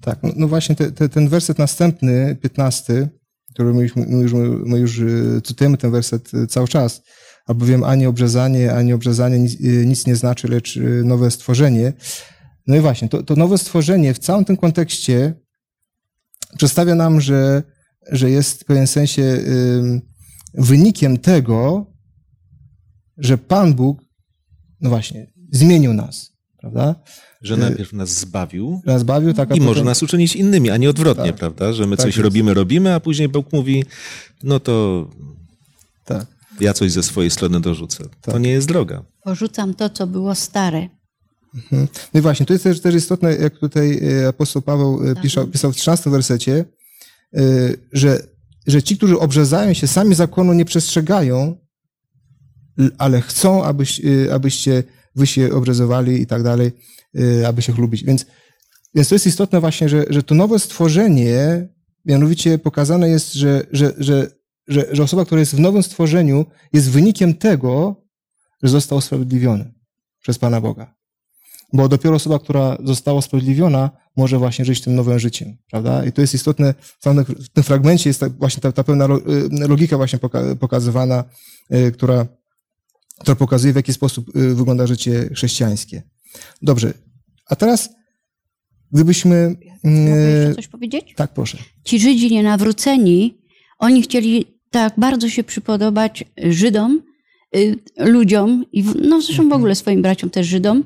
B: Tak, no, no właśnie te, te, ten werset następny, 15, który my już, my, już, my już y, cytujemy ten werset y, cały czas, albowiem ani obrzezanie, ani obrzezanie nic, y, nic nie znaczy, lecz nowe stworzenie. No i właśnie, to, to nowe stworzenie w całym tym kontekście przedstawia nam, że, że jest w pewien sensie wynikiem tego, że Pan Bóg, no właśnie, zmienił nas, prawda?
E: Że najpierw nas zbawił
B: Nas bawił, tak,
E: i może
B: potem-
E: nas uczynić innymi, a nie odwrotnie,
B: Tak.
E: prawda? Że my
B: Tak
E: coś
B: jest.
E: robimy, robimy, a później Bóg mówi, no to
B: Tak.
E: ja coś ze swojej strony dorzucę. To
B: Tak.
E: nie jest droga.
D: Porzucam to, co było stare.
B: Mhm. No i właśnie, to jest też, też istotne, jak tutaj e, apostoł Paweł e, pisał, pisał w 13 wersecie, e, że, że ci, którzy obrzezają się, sami zakonu nie przestrzegają, ale chcą, abyś, e, abyście wy się obrzezowali i tak dalej, e, aby się chlubić. Więc, więc to jest istotne właśnie, że, że to nowe stworzenie, mianowicie pokazane jest, że, że, że, że, że osoba, która jest w nowym stworzeniu, jest wynikiem tego, że został usprawiedliwiony przez Pana Boga. Bo dopiero osoba, która została usprawiedliwiona, może właśnie żyć tym nowym życiem, prawda? I to jest istotne, w tym fragmencie jest ta, właśnie ta, ta pełna y, logika właśnie poka pokazywana, y, która, która pokazuje, w jaki sposób y, wygląda życie chrześcijańskie. Dobrze, a teraz gdybyśmy...
D: Mogę jeszcze coś powiedzieć?
B: Tak, proszę.
D: Ci Żydzi nienawróceni, oni chcieli tak bardzo się przypodobać Żydom, ludziom i no zresztą w ogóle swoim braciom też Żydom,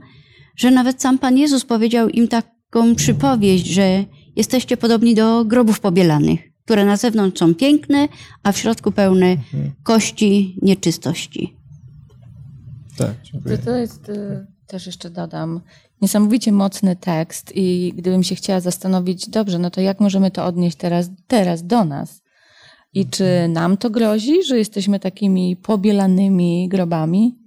D: że nawet sam Pan Jezus powiedział im taką przypowieść, że jesteście podobni do grobów pobielanych, które na zewnątrz są piękne, a w środku pełne mhm. kości, nieczystości.
B: Tak, dziękuję.
C: To jest, y, też jeszcze dodam, niesamowicie mocny tekst i gdybym się chciała zastanowić, dobrze, no to jak możemy to odnieść teraz, teraz do nas? I czy nam to grozi, że jesteśmy takimi pobielanymi grobami?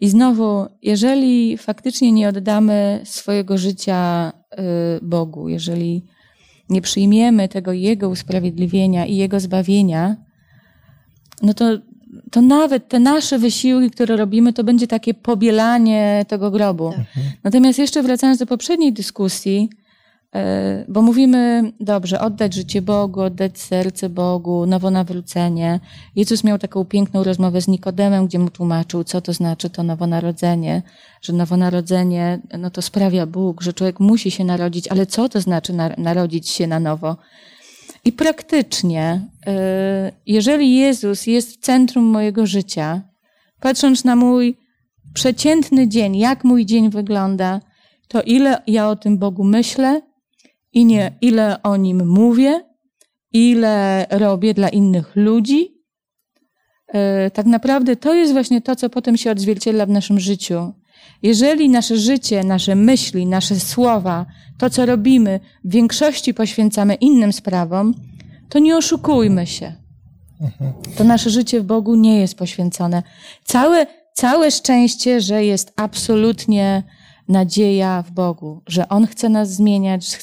C: I znowu, jeżeli faktycznie nie oddamy swojego życia y, Bogu, jeżeli nie przyjmiemy tego Jego usprawiedliwienia i Jego zbawienia, no to, to nawet te nasze wysiłki, które robimy, to będzie takie pobielanie tego grobu. Mhm. Natomiast jeszcze wracając do poprzedniej dyskusji, E, bo mówimy, dobrze, oddać życie Bogu, oddać serce Bogu, nowonawrócenie. Jezus miał taką piękną rozmowę z Nikodemem, gdzie mu tłumaczył, co to znaczy to nowonarodzenie, że nowonarodzenie no to sprawia Bóg, że człowiek musi się narodzić, ale co to znaczy narodzić się na nowo? I praktycznie, e, jeżeli Jezus jest w centrum mojego życia, patrząc na mój przeciętny dzień, jak mój dzień wygląda, to ile ja o tym Bogu myślę, i nie ile o nim mówię, ile robię dla innych ludzi. E, tak naprawdę to jest właśnie to, co potem się odzwierciedla w naszym życiu. Jeżeli nasze życie, nasze myśli, nasze słowa, to co robimy, w większości poświęcamy innym sprawom, to nie oszukujmy się. To nasze życie w Bogu nie jest poświęcone. Całe, całe szczęście, że jest absolutnie nadzieja w Bogu, że On chce nas zmieniać,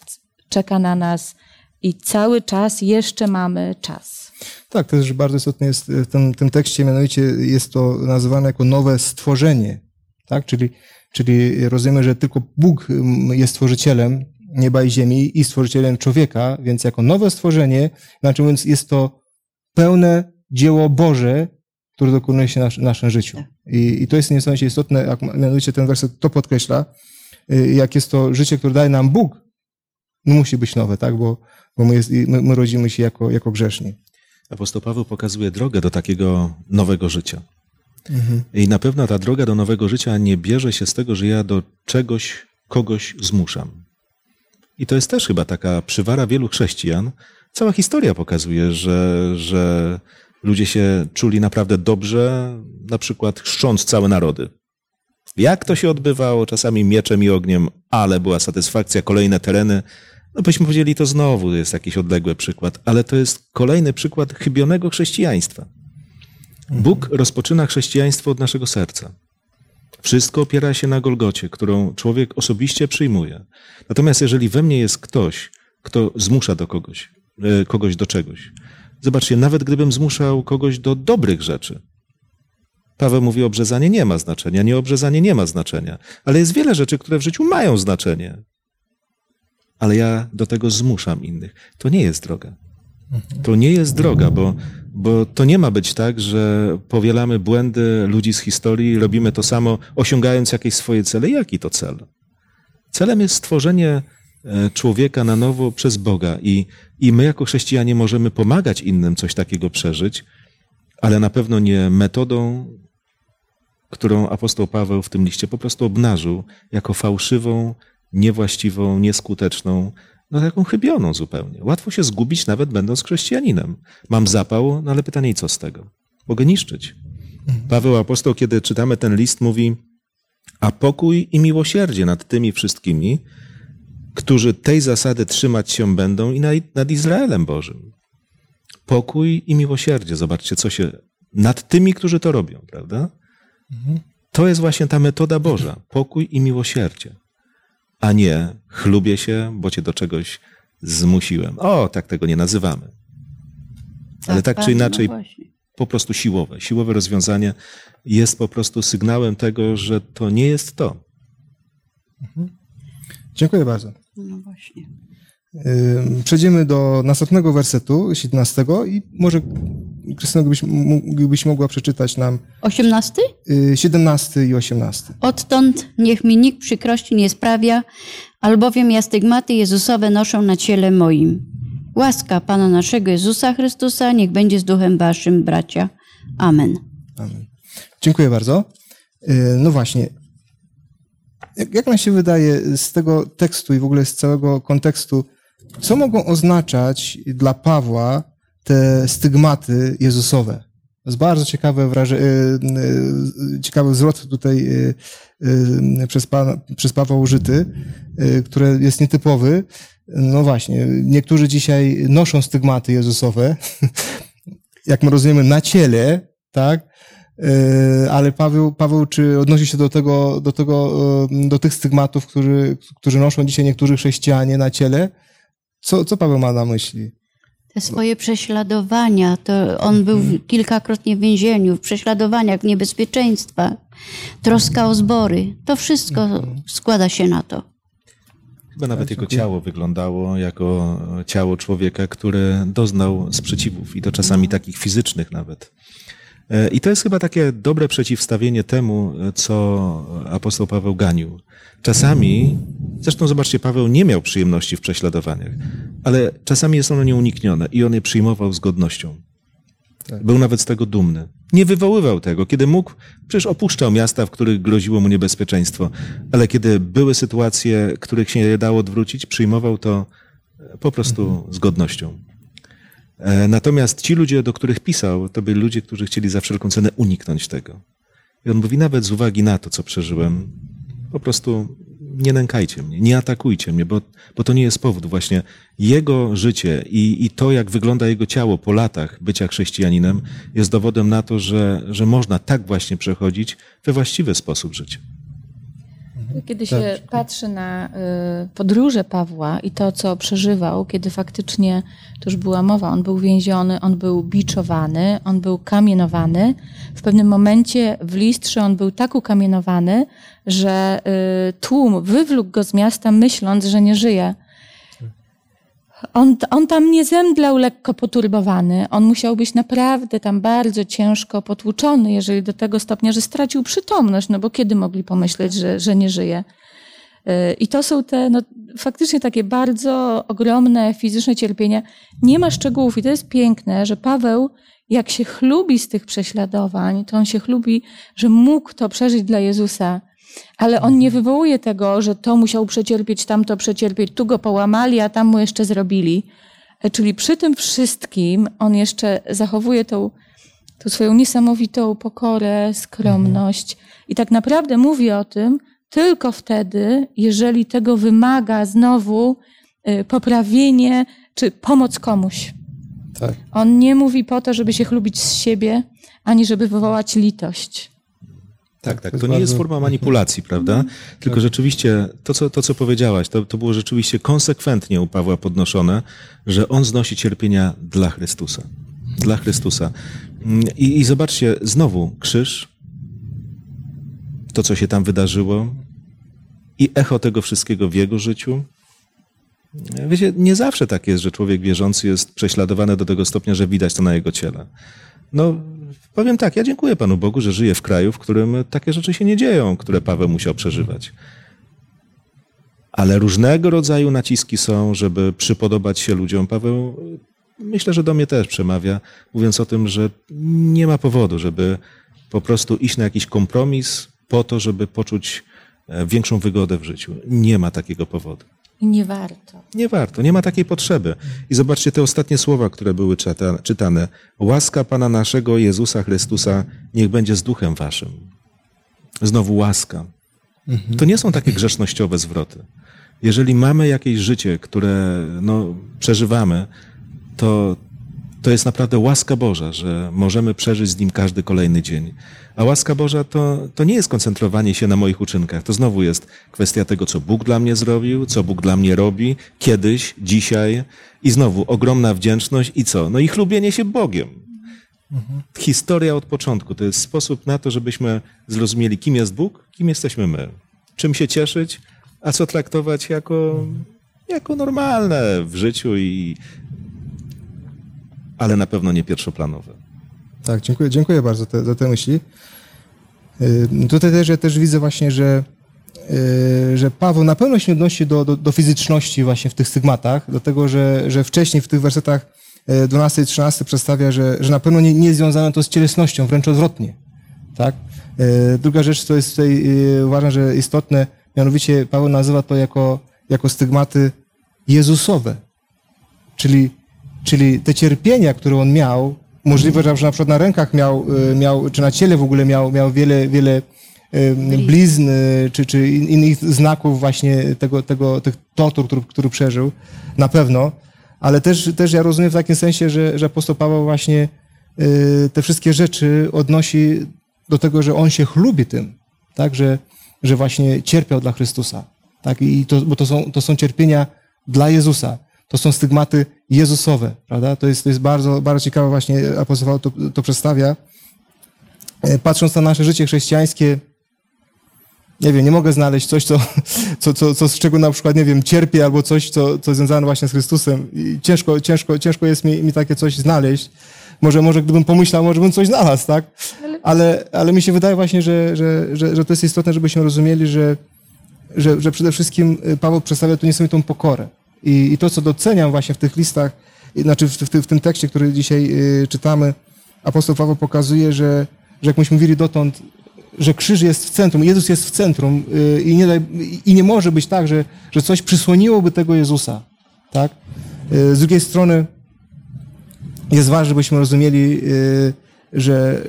C: czeka na nas i cały czas jeszcze mamy czas.
B: Tak, to też bardzo istotne jest w tym, tym tekście, mianowicie jest to nazywane jako nowe stworzenie, tak? Czyli, czyli rozumiemy, że tylko Bóg jest stworzycielem nieba i ziemi i stworzycielem człowieka, więc jako nowe stworzenie, znaczy mówiąc, jest to pełne dzieło Boże, które dokonuje się w naszym życiu. I, I to jest niesamowicie istotne, jak mianowicie ten werset to podkreśla, y, jak jest to życie, które daje nam Bóg, no musi być nowe, tak? Bo, bo my, jest, my, my rodzimy się jako, jako grzeszni.
E: Apostoł Paweł pokazuje drogę do takiego nowego życia. Mhm. I na pewno ta droga do nowego życia nie bierze się z tego, że ja do czegoś kogoś zmuszam. I to jest też chyba taka przywara wielu chrześcijan. Cała historia pokazuje, że, że ludzie się czuli naprawdę dobrze, na przykład chrzcząc całe narody. Jak to się odbywało? Czasami mieczem i ogniem, ale była satysfakcja, kolejne tereny. No byśmy powiedzieli, to znowu jest jakiś odległy przykład, ale to jest kolejny przykład chybionego chrześcijaństwa. Bóg rozpoczyna chrześcijaństwo od naszego serca. Wszystko opiera się na Golgocie, którą człowiek osobiście przyjmuje. Natomiast jeżeli we mnie jest ktoś, kto zmusza do kogoś, e, kogoś do czegoś, zobaczcie, nawet gdybym zmuszał kogoś do dobrych rzeczy, Paweł mówi, obrzezanie nie ma znaczenia, nie obrzezanie nie ma znaczenia, ale jest wiele rzeczy, które w życiu mają znaczenie ale ja do tego zmuszam innych. To nie jest droga. To nie jest droga, bo, bo to nie ma być tak, że powielamy błędy ludzi z historii, robimy to samo, osiągając jakieś swoje cele. Jaki to cel? Celem jest stworzenie e, człowieka na nowo przez Boga i, i my jako chrześcijanie możemy pomagać innym coś takiego przeżyć, ale na pewno nie metodą, którą apostoł Paweł w tym liście po prostu obnażył jako fałszywą, niewłaściwą, nieskuteczną, no taką chybioną zupełnie. Łatwo się zgubić nawet będąc chrześcijaninem. Mam zapał, no ale pytanie, co z tego? Mogę niszczyć. Paweł apostoł, kiedy czytamy ten list, mówi, a pokój i miłosierdzie nad tymi wszystkimi, którzy tej zasady trzymać się będą i nad Izraelem Bożym. Pokój i miłosierdzie. Zobaczcie, co się nad tymi, którzy to robią, prawda? To jest właśnie ta metoda Boża. Pokój i miłosierdzie a nie chlubię się, bo cię do czegoś zmusiłem. O, tak tego nie nazywamy. Ale tak, tak czy inaczej, no po prostu siłowe. Siłowe rozwiązanie jest po prostu sygnałem tego, że to nie jest to.
B: Mhm. Dziękuję bardzo. No
D: właśnie.
B: Przejdziemy do następnego wersetu, 17 i może Krystyna, gdybyś, gdybyś mogła przeczytać nam
D: Osiemnasty?
B: y, 17 i 18.
D: Odtąd niech mi nikt przykrości nie sprawia, albowiem ja stygmaty Jezusowe noszę na ciele moim. Łaska Pana naszego Jezusa Chrystusa niech będzie z duchem waszym, bracia. Amen.
B: Amen. Dziękuję bardzo. Y, No właśnie. Jak, jak nam się wydaje z tego tekstu i w ogóle z całego kontekstu, co mogą oznaczać dla Pawła te stygmaty Jezusowe? To jest bardzo ciekawe wraże, y, y, ciekawy zwrot tutaj y, przez, Pana, przez Pawła użyty, który jest nietypowy. No właśnie, niektórzy dzisiaj noszą stygmaty Jezusowe, jak my rozumiemy, na ciele, tak? Ale Paweł, Paweł czy odnosi się do tego, do tego, do tych stygmatów, którzy, którzy noszą dzisiaj niektórzy chrześcijanie na ciele? Co, co Paweł ma na myśli?
D: Te swoje prześladowania, to on był kilkakrotnie w więzieniu, w prześladowaniach, w niebezpieczeństwach, troska o zbory. To wszystko składa się na to.
E: Chyba nawet jego ciało wyglądało jako ciało człowieka, który doznał sprzeciwów i to czasami takich fizycznych nawet. I to jest chyba takie dobre przeciwstawienie temu, co apostoł Paweł ganił. Czasami, zresztą zobaczcie, Paweł nie miał przyjemności w prześladowaniach, ale czasami jest ono nieuniknione i on je przyjmował z godnością. Był nawet z tego dumny. Nie wywoływał tego. Kiedy mógł, przecież opuszczał miasta, w których groziło mu niebezpieczeństwo, ale kiedy były sytuacje, których się nie dało odwrócić, przyjmował to po prostu z godnością. E, Natomiast ci ludzie, do których pisał, to byli ludzie, którzy chcieli za wszelką cenę uniknąć tego. I on mówi, nawet z uwagi na to, co przeżyłem, po prostu nie nękajcie mnie, nie atakujcie mnie, bo, bo to nie jest powód. Właśnie jego życie i, i to, jak wygląda jego ciało po latach bycia chrześcijaninem, jest dowodem na to, że, że można tak właśnie przechodzić we właściwy sposób życia.
C: Kiedy się patrzy na y, podróże Pawła i to, co przeżywał, kiedy faktycznie, to już była mowa, on był więziony, on był biczowany, on był kamienowany. W pewnym momencie w listrze on był tak ukamienowany, że y, tłum wywlókł go z miasta, myśląc, że nie żyje. On, on tam nie zemdlał lekko poturbowany. On musiał być naprawdę tam bardzo ciężko potłuczony, jeżeli do tego stopnia, że stracił przytomność, no bo kiedy mogli pomyśleć, że, że nie żyje? Yy, I to są te no, faktycznie takie bardzo ogromne fizyczne cierpienia. Nie ma szczegółów i to jest piękne, że Paweł, jak się chlubi z tych prześladowań, to on się chlubi, że mógł to przeżyć dla Jezusa. Ale on nie wywołuje tego, że to musiał przecierpieć, tamto przecierpieć, tu go połamali, a tam mu jeszcze zrobili. Czyli przy tym wszystkim on jeszcze zachowuje tą, tą swoją niesamowitą pokorę, skromność i tak naprawdę mówi o tym tylko wtedy, jeżeli tego wymaga znowu y, poprawienie czy pomoc komuś.
B: Tak.
C: On nie mówi po to, żeby się chlubić z siebie, ani żeby wywołać litość.
E: Tak, tak.
B: to
E: To
B: jest
E: nie jest
B: bardzo-
E: forma manipulacji, prawda? Tylko rzeczywiście to, co, to, co powiedziałaś, to, to było rzeczywiście konsekwentnie u Pawła podnoszone, że on znosi cierpienia dla Chrystusa. Dla Chrystusa. Mm, I, i zobaczcie, znowu krzyż, to, co się tam wydarzyło i echo tego wszystkiego w jego życiu. Wiecie, nie zawsze tak jest, że człowiek wierzący jest prześladowany do tego stopnia, że widać to na jego ciele. No, powiem tak, ja dziękuję Panu Bogu, że żyję w kraju, w którym takie rzeczy się nie dzieją, które Paweł musiał przeżywać. Ale różnego rodzaju naciski są, żeby przypodobać się ludziom. Paweł, myślę, że do mnie też przemawia, mówiąc o tym, że nie ma powodu, żeby po prostu iść na jakiś kompromis po to, żeby poczuć e, większą wygodę w życiu. Nie ma takiego powodu.
C: Nie warto.
E: Nie warto, nie ma takiej potrzeby. I zobaczcie te ostatnie słowa, które były czyta, czytane. Łaska Pana naszego Jezusa Chrystusa niech będzie z duchem waszym. Znowu łaska. To nie są takie grzesznościowe zwroty. Jeżeli mamy jakieś życie, które no, przeżywamy, to, to jest naprawdę łaska Boża, że możemy przeżyć z Nim każdy kolejny dzień. A łaska Boża to, to nie jest koncentrowanie się na moich uczynkach. To znowu jest kwestia tego, co Bóg dla mnie zrobił, co Bóg dla mnie robi, kiedyś, dzisiaj. I znowu ogromna wdzięczność i co? No i chlubienie się Bogiem. Historia od początku to jest sposób na to, żebyśmy zrozumieli, kim jest Bóg, kim jesteśmy my. Czym się cieszyć, a co traktować jako jako normalne w życiu, i... ale na pewno nie pierwszoplanowe.
B: Tak, dziękuję, dziękuję bardzo te, za te myśli. Y, Tutaj też ja też widzę właśnie, że, y, że Paweł na pewno się odnosi do, do, do fizyczności właśnie w tych stygmatach, do tego, że, że wcześniej w tych wersetach y, 12 i 13 przedstawia, że, że na pewno nie, nie związane to z cielesnością, wręcz odwrotnie. Tak? Y, Druga rzecz, co jest tutaj y, uważam, że istotne, mianowicie Paweł nazywa to jako, jako stygmaty Jezusowe. Czyli, czyli te cierpienia, które on miał, możliwe, że na przykład na rękach miał, y, miał czy na ciele w ogóle miał, miał wiele, wiele y, blizn, y, czy, czy in- innych znaków właśnie tego, tego, tych tortur, który, który przeżył, na pewno, ale też, też ja rozumiem w takim sensie, że, że apostoł Paweł właśnie te wszystkie rzeczy odnosi do tego, że on się chlubi tym, tak, że, że właśnie cierpiał dla Chrystusa, tak, i to, bo to są, to są cierpienia dla Jezusa, to są stygmaty Jezusowe, prawda, to jest, to jest bardzo, bardzo ciekawe właśnie, apostoł to, to przedstawia. E, Patrząc na nasze życie chrześcijańskie, nie wiem, nie mogę znaleźć coś, co, co, co, co z czego na przykład, nie wiem, cierpię albo coś, co, co związane właśnie z Chrystusem. I ciężko, ciężko, ciężko jest mi, mi takie coś znaleźć. Może, może gdybym pomyślał, może bym coś znalazł, tak? Ale, ale mi się wydaje właśnie, że, że, że, że to jest istotne, żebyśmy rozumieli, że, że, że przede wszystkim y, Paweł przedstawia tu niesamowitą pokorę. I, I to, co doceniam właśnie w tych listach, znaczy w, w, w tym tekście, który dzisiaj y, czytamy, apostoł Paweł pokazuje, że, że jak myśmy mówili dotąd, że krzyż jest w centrum, Jezus jest w centrum y, i nie, i nie może być tak, że, że coś przysłoniłoby tego Jezusa. Tak? Y, Z drugiej strony jest ważne, żebyśmy rozumieli, y, że,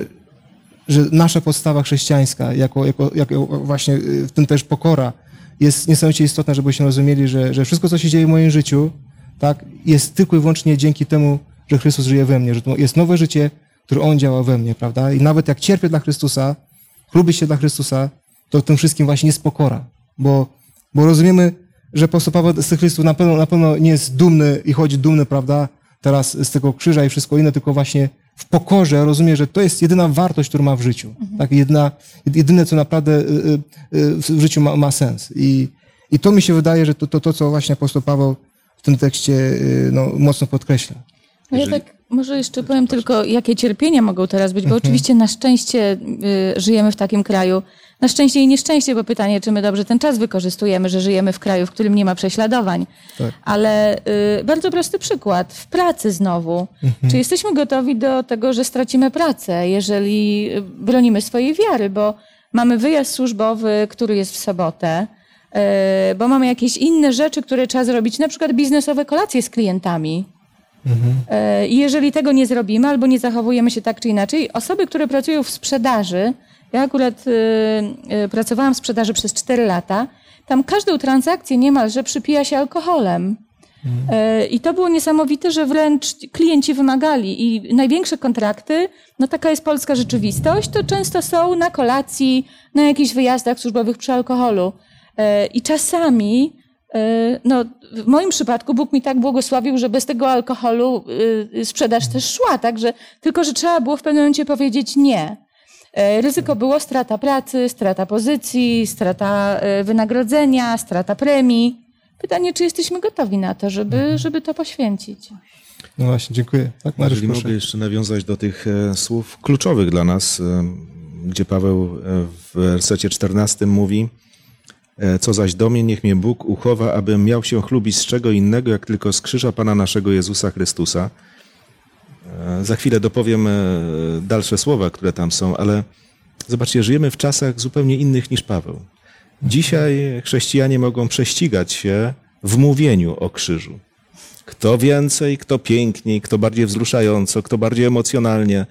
B: że nasza podstawa chrześcijańska, jako, jako, jako właśnie y, w tym też pokora, jest niesamowicie istotna, żebyśmy rozumieli, że, że wszystko, co się dzieje w moim życiu, tak, jest tylko i wyłącznie dzięki temu, że Chrystus żyje we mnie, że to jest nowe życie, które On działa we mnie, prawda? I nawet jak cierpię dla Chrystusa, chlubię się dla Chrystusa, to tym wszystkim właśnie jest pokora, bo, bo rozumiemy, że apostoł Paweł z tych Chrystów na pewno, na pewno nie jest dumny i chodzi dumny, prawda, teraz z tego krzyża i wszystko inne, tylko właśnie w pokorze rozumie, że to jest jedyna wartość, którą ma w życiu. Tak, jedyna, jedyne, co naprawdę y, y, y, w życiu ma, ma sens. I, I to mi się wydaje, że to, to, to, co właśnie apostoł Paweł w tym tekście no, mocno podkreśla.
C: No ja tak może jeszcze powiem tylko, jakie cierpienia mogą teraz być, bo oczywiście na szczęście y, żyjemy w takim kraju. Na szczęście i nieszczęście, bo pytanie, czy my dobrze ten czas wykorzystujemy, że żyjemy w kraju, w którym nie ma prześladowań.
B: Tak.
C: Ale y, bardzo prosty przykład. W pracy znowu. Czy jesteśmy gotowi do tego, że stracimy pracę, jeżeli y, bronimy swojej wiary, bo mamy wyjazd służbowy, który jest w sobotę, y, bo mamy jakieś inne rzeczy, które trzeba zrobić, na przykład biznesowe kolacje z klientami. E, I jeżeli tego nie zrobimy albo nie zachowujemy się tak czy inaczej, osoby, które pracują w sprzedaży, ja akurat y, y, pracowałam w sprzedaży przez 4 lata, tam każdą transakcję niemalże przypija się alkoholem. E, I to było niesamowite, że wręcz klienci wymagali i największe kontrakty, no taka jest polska rzeczywistość, to często są na kolacji, na jakichś wyjazdach służbowych przy alkoholu. E, I czasami, no w moim przypadku Bóg mi tak błogosławił, że bez tego alkoholu y, sprzedaż też szła, także tylko, że trzeba było w pewnym momencie powiedzieć nie. E, Ryzyko było strata pracy, strata pozycji, strata e, wynagrodzenia, strata premii. Pytanie, czy jesteśmy gotowi na to, żeby, żeby to poświęcić?
B: No właśnie, dziękuję. Tak, Mariusz,
E: Jeżeli
B: proszę.
E: mogę jeszcze nawiązać do tych e, słów kluczowych dla nas, e, gdzie Paweł e, w wersecie 14 mówi, e, co zaś do mnie, niech mnie Bóg uchowa, abym miał się chlubić z czego innego, jak tylko z krzyża Pana naszego Jezusa Chrystusa. E, Za chwilę dopowiem e, dalsze słowa, które tam są, ale zobaczcie, żyjemy w czasach zupełnie innych niż Paweł. Dzisiaj chrześcijanie mogą prześcigać się w mówieniu o krzyżu. Kto więcej, kto piękniej, kto bardziej wzruszająco, kto bardziej emocjonalnie.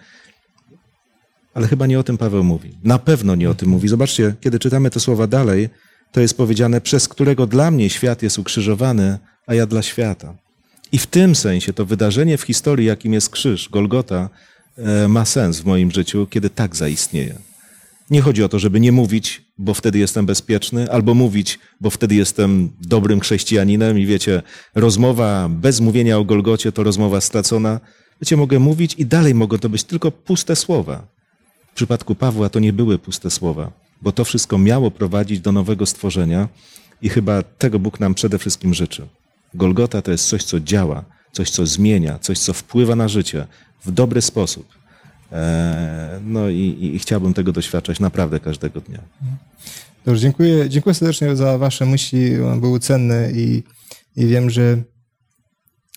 E: Ale chyba nie o tym Paweł mówi. Na pewno nie o tym mówi. Zobaczcie, kiedy czytamy te słowa dalej, to jest powiedziane, przez którego dla mnie świat jest ukrzyżowany, a ja dla świata. I w tym sensie to wydarzenie w historii, jakim jest krzyż, Golgota, e, ma sens w moim życiu, kiedy tak zaistnieje. Nie chodzi o to, żeby nie mówić, bo wtedy jestem bezpieczny, albo mówić, bo wtedy jestem dobrym chrześcijaninem i wiecie, rozmowa bez mówienia o Golgocie to rozmowa stracona. Wiecie, mogę mówić i dalej mogą to być tylko puste słowa. W przypadku Pawła to nie były puste słowa, bo to wszystko miało prowadzić do nowego stworzenia i chyba tego Bóg nam przede wszystkim życzy. Golgota to jest coś, co działa, coś, co zmienia, coś, co wpływa na życie w dobry sposób. E, no i, i chciałbym tego doświadczać naprawdę każdego dnia.
B: Dobrze, dziękuję, dziękuję serdecznie za Wasze myśli, one były cenne i, i wiem, że,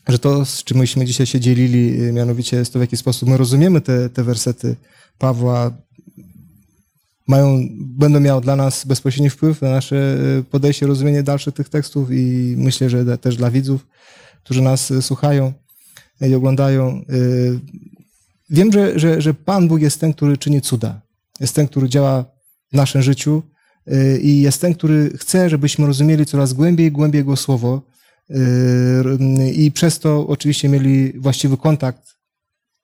B: że to, z czym myśmy dzisiaj się dzielili, mianowicie jest to, w jaki sposób my rozumiemy te, te wersety Pawła, mają, będą miały dla nas bezpośredni wpływ na nasze y, podejście, rozumienie dalszych tych tekstów i myślę, że też dla widzów, którzy nas y, słuchają i oglądają. Wiem, że, że, że Pan Bóg jest ten, który czyni cuda. Jest ten, który działa w naszym życiu y, i jest ten, który chce, żebyśmy rozumieli coraz głębiej i głębiej Jego Słowo y, i przez to oczywiście mieli właściwy kontakt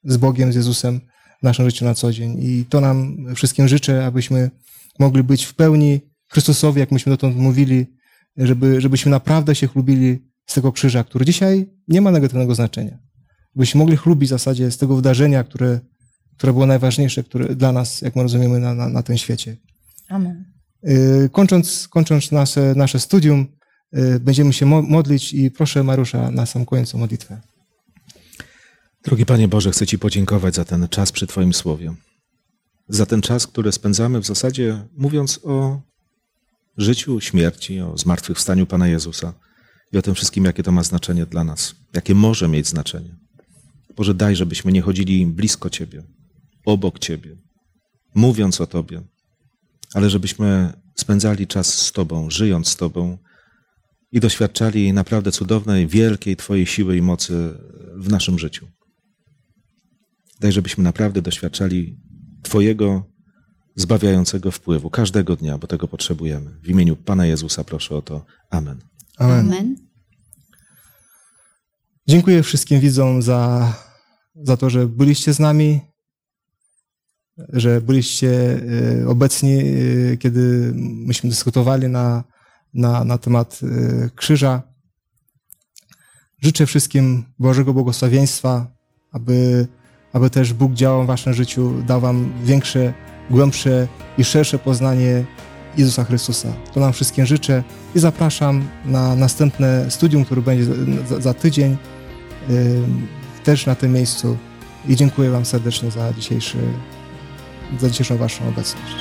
B: z Bogiem, z Jezusem w naszym życiu na co dzień. I to nam wszystkim życzę, abyśmy mogli być w pełni Chrystusowi, jak myśmy dotąd mówili, żeby, żebyśmy naprawdę się chlubili z tego krzyża, który dzisiaj nie ma negatywnego znaczenia byśmy mogli chlubić w zasadzie z tego wydarzenia, które, które było najważniejsze które, dla nas, jak my rozumiemy, na, na, na tym świecie.
C: Amen.
B: Y, kończąc, kończąc nasze, nasze studium, y, będziemy się modlić i proszę Mariusza na sam koniec o modlitwę.
E: Drogi Panie Boże, chcę Ci podziękować za ten czas przy Twoim słowie. Za ten czas, który spędzamy w zasadzie mówiąc o życiu, śmierci, o zmartwychwstaniu Pana Jezusa i o tym wszystkim, jakie to ma znaczenie dla nas, jakie może mieć znaczenie. Boże, daj, żebyśmy nie chodzili blisko Ciebie, obok Ciebie, mówiąc o Tobie, ale żebyśmy spędzali czas z Tobą, żyjąc z Tobą i doświadczali naprawdę cudownej, wielkiej Twojej siły i mocy w naszym życiu. Daj, żebyśmy naprawdę doświadczali Twojego zbawiającego wpływu każdego dnia, bo tego potrzebujemy. W imieniu Pana Jezusa proszę o to. Amen.
B: Amen. Amen. Dziękuję wszystkim widzom za, za to, że byliście z nami, że byliście e, obecni, e, kiedy myśmy dyskutowali na, na, na temat e, krzyża. Życzę wszystkim Bożego błogosławieństwa, aby, aby też Bóg działał w waszym życiu, dał wam większe, głębsze i szersze poznanie Jezusa Chrystusa. To nam wszystkim życzę i zapraszam na następne studium, które będzie za, za tydzień też na tym miejscu i dziękuję Wam serdecznie za, dzisiejszy, za dzisiejszą Waszą obecność.